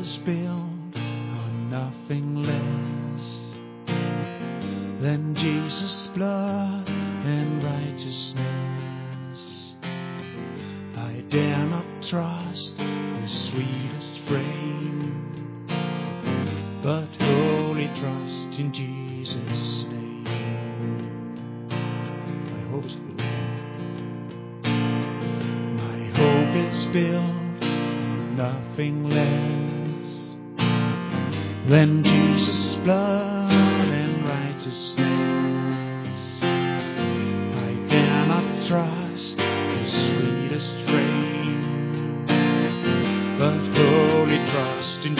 is built on nothing less than Jesus' blood and righteousness. I dare not trust the sweetest frame, trust in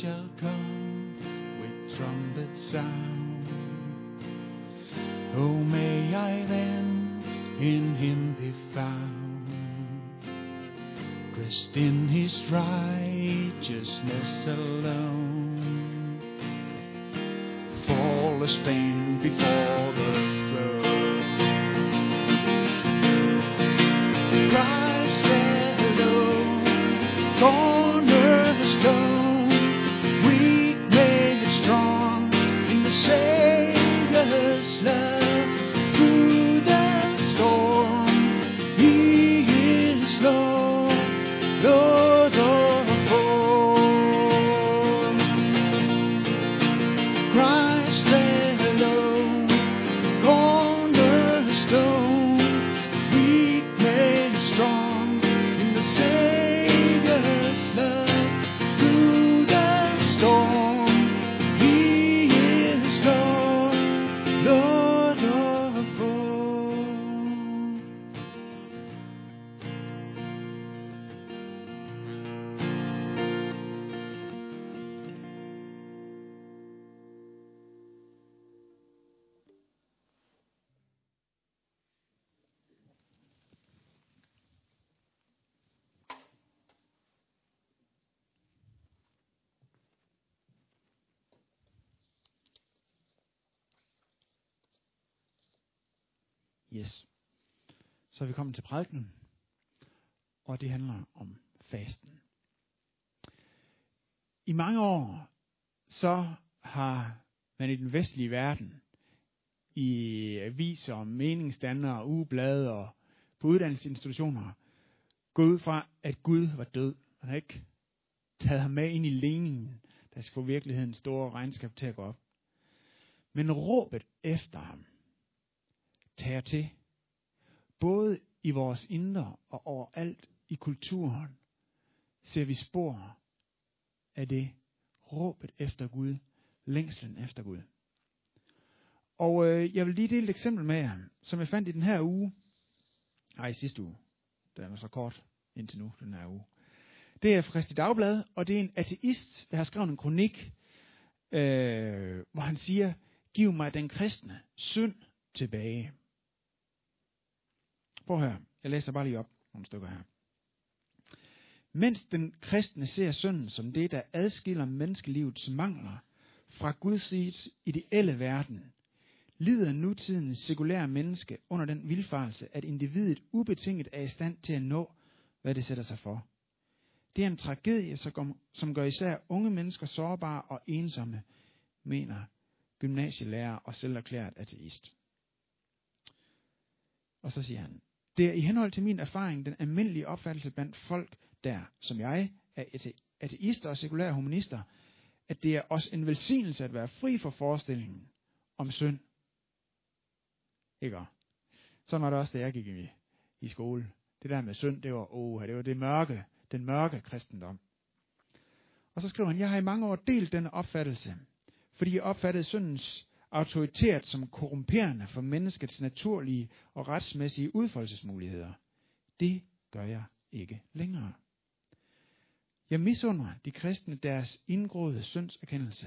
shall come with trumpet sound. Oh, may I then in him be found, dressed in his righteousness alone, fall a stain before shame. Yes. Så er vi kommet til prædiken, og det handler om fasten. I mange år, så har man i den vestlige verden, i aviser, meningsdannere, ugeblade og på uddannelsesinstitutioner, gået ud fra, at Gud var død. Man har ikke taget ham med ind i ligningen, der skal få virkelighedens store regnskab til at gå op. Men råbet efter ham tager til, både i vores indre og overalt i kulturen, ser vi spor af det råbet efter Gud, længslen efter Gud. Og øh, jeg vil lige dele et eksempel med jer, som jeg fandt i den her uge. Nej, sidste uge. Det er så kort indtil nu, den her uge. Det er fra Christi Dagblad, og det er en ateist, der har skrevet en kronik, øh, hvor han siger, giv mig den kristne synd tilbage. Prøv at høre, jeg læser bare lige op nogle stykker her. Mens den kristne ser synden som det, der adskiller menneskelivets mangler fra Guds ideelle verden, lider nutidens sekulære menneske under den vilfarelse, at individet ubetinget er i stand til at nå, hvad det sætter sig for. Det er en tragedie, som gør især unge mennesker sårbare og ensomme, mener gymnasielærer og selv erklæret ateist. Og så siger han, det er i henhold til min erfaring den almindelige opfattelse blandt folk, der, som jeg, er ateister og sekulære humanister, at det er også en velsignelse at være fri for forestillingen om synd. Ikke? Sådan var det også, da jeg gik i, i skole. Det der med synd, det var, oh, det var det mørke, den mørke kristendom. Og så skriver han, jeg har i mange år delt den opfattelse, fordi jeg opfattede syndens autoritet som korrumperende for menneskets naturlige og retsmæssige udfoldelsesmuligheder. Det gør jeg ikke længere. Jeg misunder de kristne deres indgroede syndserkendelse.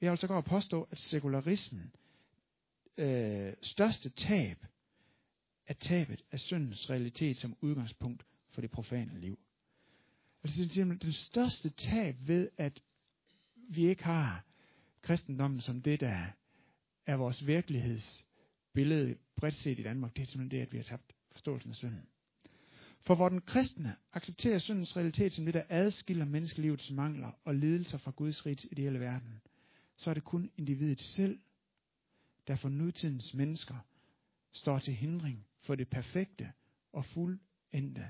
Og jeg vil så godt påstå, at sekularismen øh, største tab er tabet af syndens realitet som udgangspunkt for det profane liv. Altså det er simpelthen den største tab ved, at vi ikke har kristendommen som det, der er vores virkelighedsbillede bredt set i Danmark. Det er simpelthen det, at vi har tabt forståelsen af synden. For hvor den kristne accepterer syndens realitet som det, der adskiller menneskelivets mangler og lidelser fra Guds rigs ideelle verden, så er det kun individet selv, der for nutidens mennesker står til hindring for det perfekte og fuldendte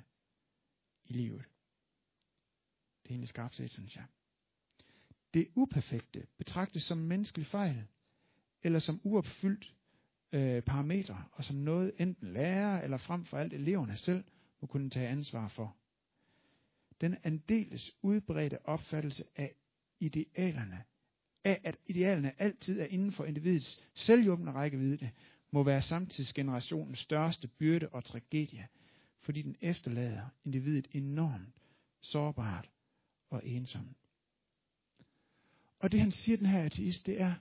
i livet. Det er egentlig skarpt set, synes jeg. Det uperfekte betragtes som menneskelig fejl, eller som uopfyldt øh, parametre, og som noget enten lærer eller frem for alt eleverne selv må kunne tage ansvar for. Den andeles udbredte opfattelse af idealerne, af at idealerne altid er inden for individets selvhjulpende rækkevidde, må være samtidsgenerationens største byrde og tragedie, fordi den efterlader individet enormt sårbart og ensomt. Og det han siger, den her ateist, det er,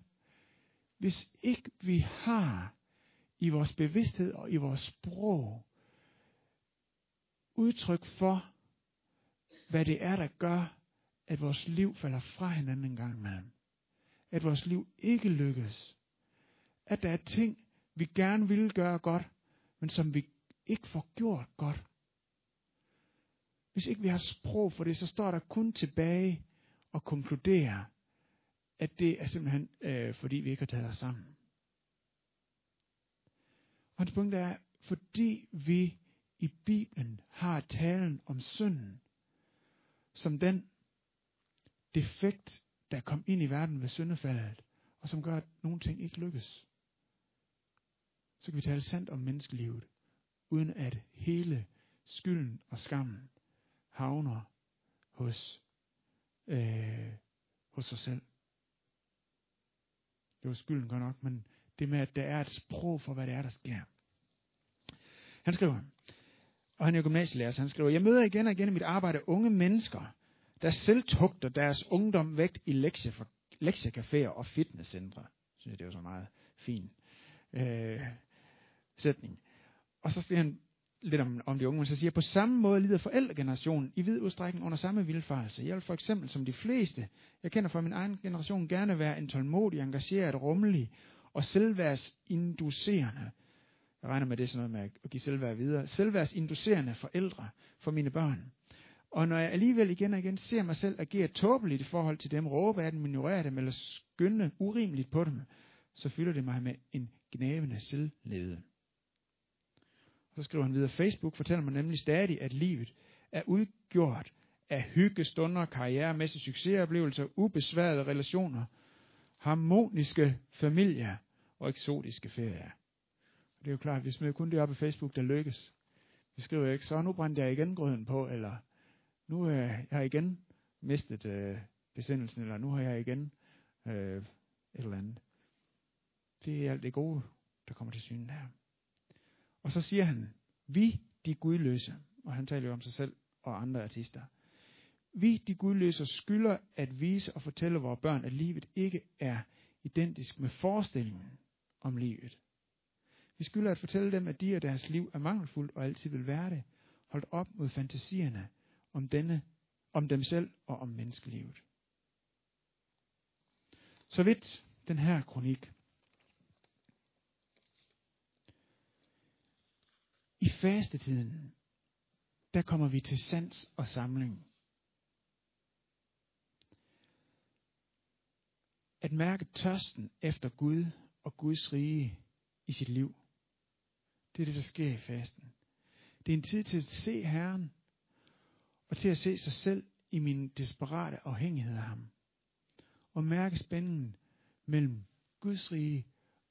hvis ikke vi har i vores bevidsthed og i vores sprog udtryk for, hvad det er, der gør, at vores liv falder fra hinanden en gang imellem. At vores liv ikke lykkes. At der er ting, vi gerne ville gøre godt, men som vi ikke får gjort godt. Hvis ikke vi har sprog for det, så står der kun tilbage og konkludere, at det er simpelthen øh, fordi vi ikke har taget os sammen. Og hans punkt er, fordi vi i Bibelen har talen om synden, som den defekt, der kom ind i verden ved syndefaldet, og som gør, at nogle ting ikke lykkes. Så kan vi tale sandt om menneskelivet, uden at hele skylden og skammen havner hos, øh, hos os selv. Det var skylden godt nok, men det med, at der er et sprog for, hvad det er, der sker. Han skriver, og han er gymnasielærer, så han skriver, jeg møder igen og igen i mit arbejde unge mennesker, der selv tugter deres ungdom vægt i lektie for, lektiecaféer og fitnesscentre. Jeg synes, det er så meget fin øh, sætning. Og så siger han lidt om, om de unge, men så siger, på samme måde lider forældregenerationen i vid udstrækning under samme vildfarelse. Jeg vil for eksempel, som de fleste, jeg kender fra min egen generation, gerne være en tålmodig, engageret, rummelig og selvværdsinducerende jeg regner med det sådan noget med at give selvværd videre. Selvværdsinducerende forældre for mine børn. Og når jeg alligevel igen og igen ser mig selv agere tåbeligt i forhold til dem, råbe af dem, ignorere dem eller skynde urimeligt på dem, så fylder det mig med en gnævende selvlede. Så skriver han videre, Facebook fortæller mig nemlig stadig, at livet er udgjort af hyggestunder, karrieremæssige succesoplevelser, ubesværede relationer, harmoniske familier og eksotiske ferier. Og det er jo klart, vi smider kun det op i Facebook, der lykkes. Vi skriver ikke, så nu brændte jeg igen grøden på, eller nu øh, jeg har jeg igen mistet øh, besindelsen, eller nu har jeg igen øh, et eller andet. Det er alt det gode, der kommer til syne her. Og så siger han, vi de gudløse, og han taler jo om sig selv og andre artister. Vi de gudløse skylder at vise og fortælle vores børn, at livet ikke er identisk med forestillingen om livet. Vi skylder at fortælle dem, at de og deres liv er mangelfuldt og altid vil være det, holdt op mod fantasierne om, denne, om dem selv og om menneskelivet. Så vidt den her kronik. Fastetiden, der kommer vi til sans og samling. At mærke tørsten efter Gud og Guds rige i sit liv. Det er det, der sker i fasten. Det er en tid til at se Herren, og til at se sig selv i min desperate afhængighed af ham. Og mærke spændingen mellem Guds rige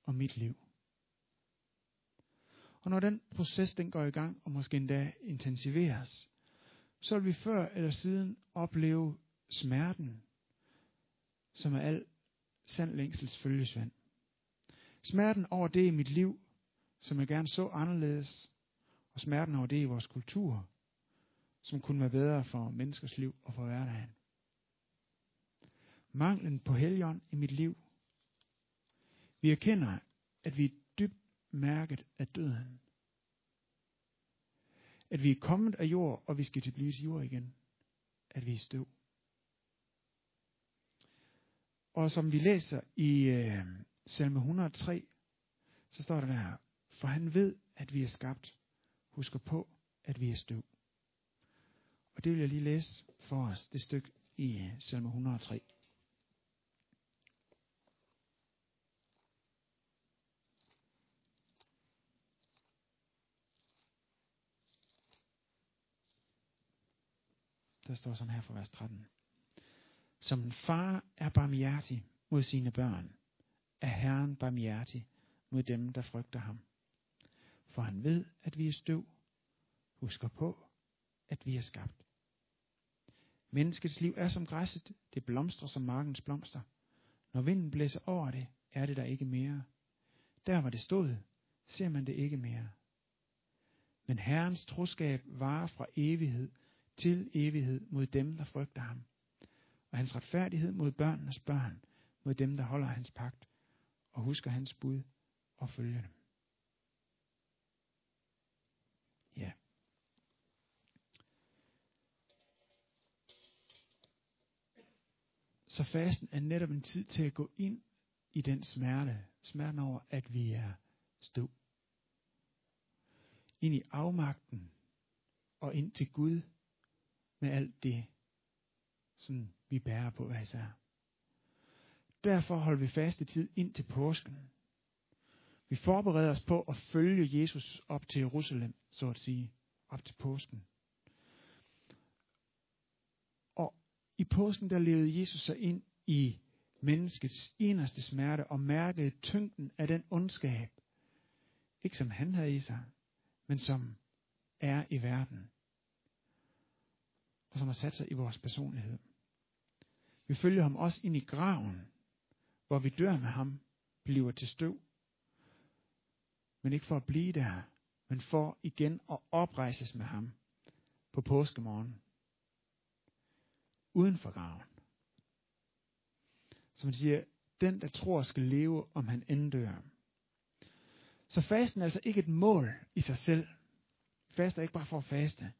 og mit liv. Og når den proces den går i gang, og måske endda intensiveres, så vil vi før eller siden opleve smerten, som er al sand længsels følgesvand. Smerten over det i mit liv, som jeg gerne så anderledes, og smerten over det i vores kultur, som kunne være bedre for menneskers liv og for hverdagen. Manglen på helgen i mit liv. Vi erkender, at vi er mærket af døden. At vi er kommet af jord, og vi skal til blive til jord igen. At vi er støv. Og som vi læser i øh, salme 103, så står der der, for han ved, at vi er skabt. Husker på, at vi er støv. Og det vil jeg lige læse for os, det stykke i øh, salme 103. Der står sådan her fra vers 13. Som en far er barmhjertig mod sine børn, er Herren barmhjertig mod dem, der frygter ham. For han ved, at vi er støv, husker på, at vi er skabt. Menneskets liv er som græsset, det blomstrer som markens blomster. Når vinden blæser over det, er det der ikke mere. Der hvor det stod, ser man det ikke mere. Men Herrens troskab varer fra evighed til evighed mod dem, der frygter ham. Og hans retfærdighed mod børnenes børn, mod dem, der holder hans pagt og husker hans bud og følger dem. Ja. Så fasten er netop en tid til at gå ind i den smerte. Smerten over, at vi er støv. Ind i afmagten og ind til Gud med alt det, som vi bærer på hver især. Derfor holder vi faste tid ind til påsken. Vi forbereder os på at følge Jesus op til Jerusalem, så at sige, op til påsken. Og i påsken der levede Jesus sig ind i menneskets inderste smerte og mærkede tyngden af den ondskab, ikke som han havde i sig, men som er i verden, og som har sat sig i vores personlighed. Vi følger ham også ind i graven, hvor vi dør med ham, bliver til støv. Men ikke for at blive der, men for igen at oprejses med ham på påskemorgen. Uden for graven. Som siger, den der tror skal leve, om han end dør. Så fasten er altså ikke et mål i sig selv. Faster ikke bare for at faste.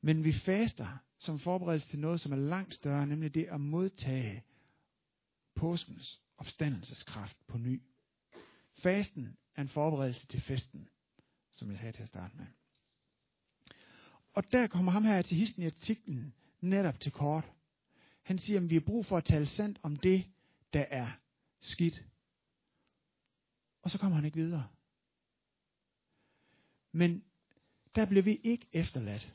Men vi faster som forberedelse til noget, som er langt større, nemlig det at modtage påskens opstandelseskraft på ny. Fasten er en forberedelse til festen, som jeg sagde til at starte med. Og der kommer ham her til histen i artiklen netop til kort. Han siger, at vi har brug for at tale sandt om det, der er skidt. Og så kommer han ikke videre. Men der bliver vi ikke efterladt.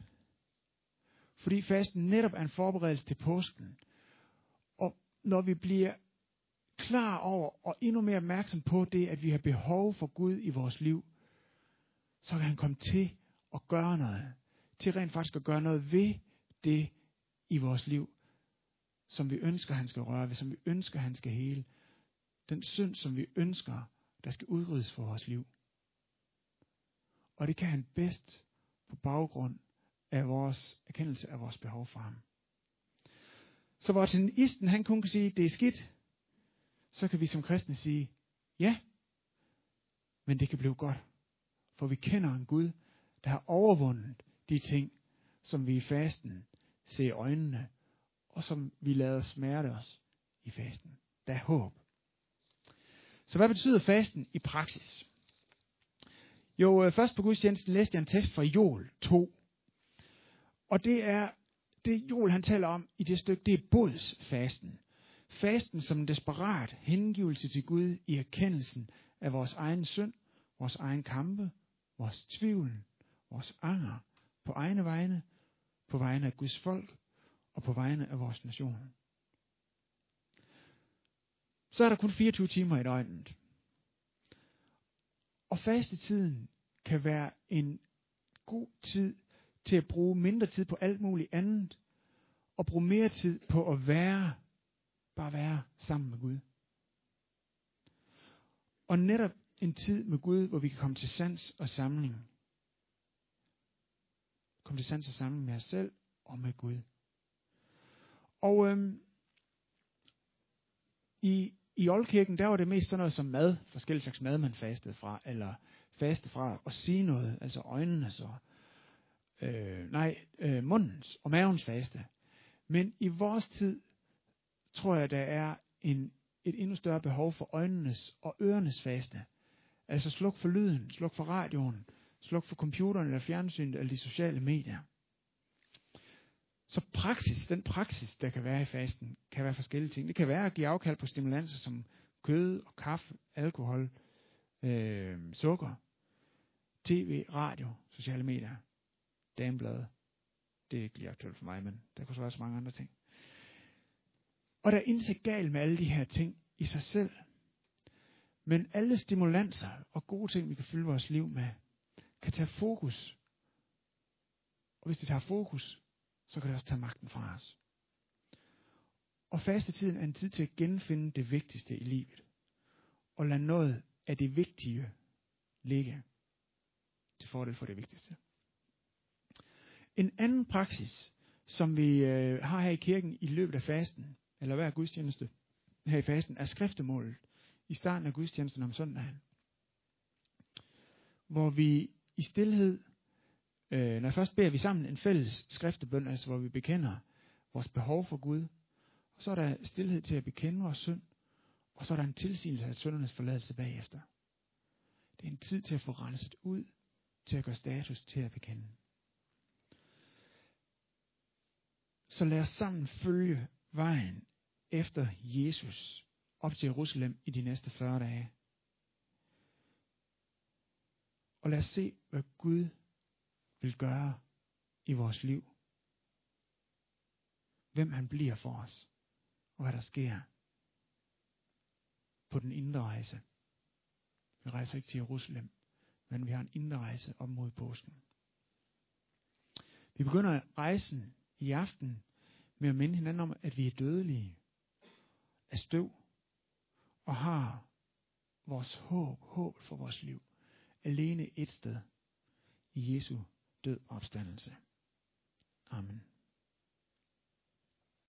Fordi fasten netop er en forberedelse til påsken. Og når vi bliver klar over og endnu mere opmærksom på det, at vi har behov for Gud i vores liv, så kan han komme til at gøre noget. Til rent faktisk at gøre noget ved det i vores liv, som vi ønsker, han skal røre ved, som vi ønsker, han skal hele. Den synd, som vi ønsker, der skal udryddes for vores liv. Og det kan han bedst på baggrund af vores erkendelse af vores behov for ham. Så hvor ateisten han kun kan sige, det er skidt, så kan vi som kristne sige, ja, men det kan blive godt. For vi kender en Gud, der har overvundet de ting, som vi i fasten ser i øjnene, og som vi lader smerte os i fasten. Der er håb. Så hvad betyder fasten i praksis? Jo, øh, først på gudstjenesten læste jeg en tekst fra Joel 2. Og det er det Joel han taler om i det stykke, det er bodsfasten. Fasten som en desperat hengivelse til Gud i erkendelsen af vores egen synd, vores egen kampe, vores tvivl, vores anger, på egne vegne, på vegne af Guds folk og på vegne af vores nation. Så er der kun 24 timer i døgnet. Og fastetiden kan være en god tid til at bruge mindre tid på alt muligt andet, og bruge mere tid på at være, bare være sammen med Gud. Og netop en tid med Gud, hvor vi kan komme til sans og samling. Komme til sans og samling med os selv og med Gud. Og øhm, i, i oldkirken, der var det mest sådan noget som mad, forskellige slags mad, man fastede fra, eller faste fra at sige noget, altså øjnene så, øh, nej, øh, mundens og mavens faste. Men i vores tid tror jeg, der er en, et endnu større behov for øjnenes og ørenes faste. Altså sluk for lyden, sluk for radioen, sluk for computeren eller fjernsynet eller de sociale medier. Så praksis, den praksis, der kan være i fasten, kan være forskellige ting. Det kan være at give afkald på stimulanser som kød og kaffe, alkohol, øh, sukker, tv, radio, sociale medier, dameblade. Det er ikke lige aktuelt for mig, men der kunne så være så mange andre ting. Og der er intet galt med alle de her ting i sig selv. Men alle stimulanser og gode ting, vi kan fylde vores liv med, kan tage fokus. Og hvis det tager fokus, så kan det også tage magten fra os. Og fastetiden er en tid til at genfinde det vigtigste i livet. Og lade noget af det vigtige ligge til fordel for det vigtigste. En anden praksis, som vi øh, har her i kirken i løbet af fasten, eller hver gudstjeneste her i fasten, er skriftemålet i starten af gudstjenesten om søndagen. Hvor vi i stillhed, øh, når først beder vi sammen en fælles skriftebøn, altså hvor vi bekender vores behov for Gud, og så er der stillhed til at bekende vores synd, og så er der en tilsigelse af syndernes forladelse bagefter. Det er en tid til at få renset ud, til at gøre status, til at bekende. Så lad os sammen følge vejen efter Jesus op til Jerusalem i de næste 40 dage. Og lad os se, hvad Gud vil gøre i vores liv. Hvem han bliver for os, og hvad der sker på den indre rejse. Vi rejser ikke til Jerusalem, men vi har en indre rejse op mod påsken. Vi begynder rejsen i aften med at minde hinanden om, at vi er dødelige af støv og har vores håb, håb for vores liv, alene et sted i Jesu død opstandelse. Amen.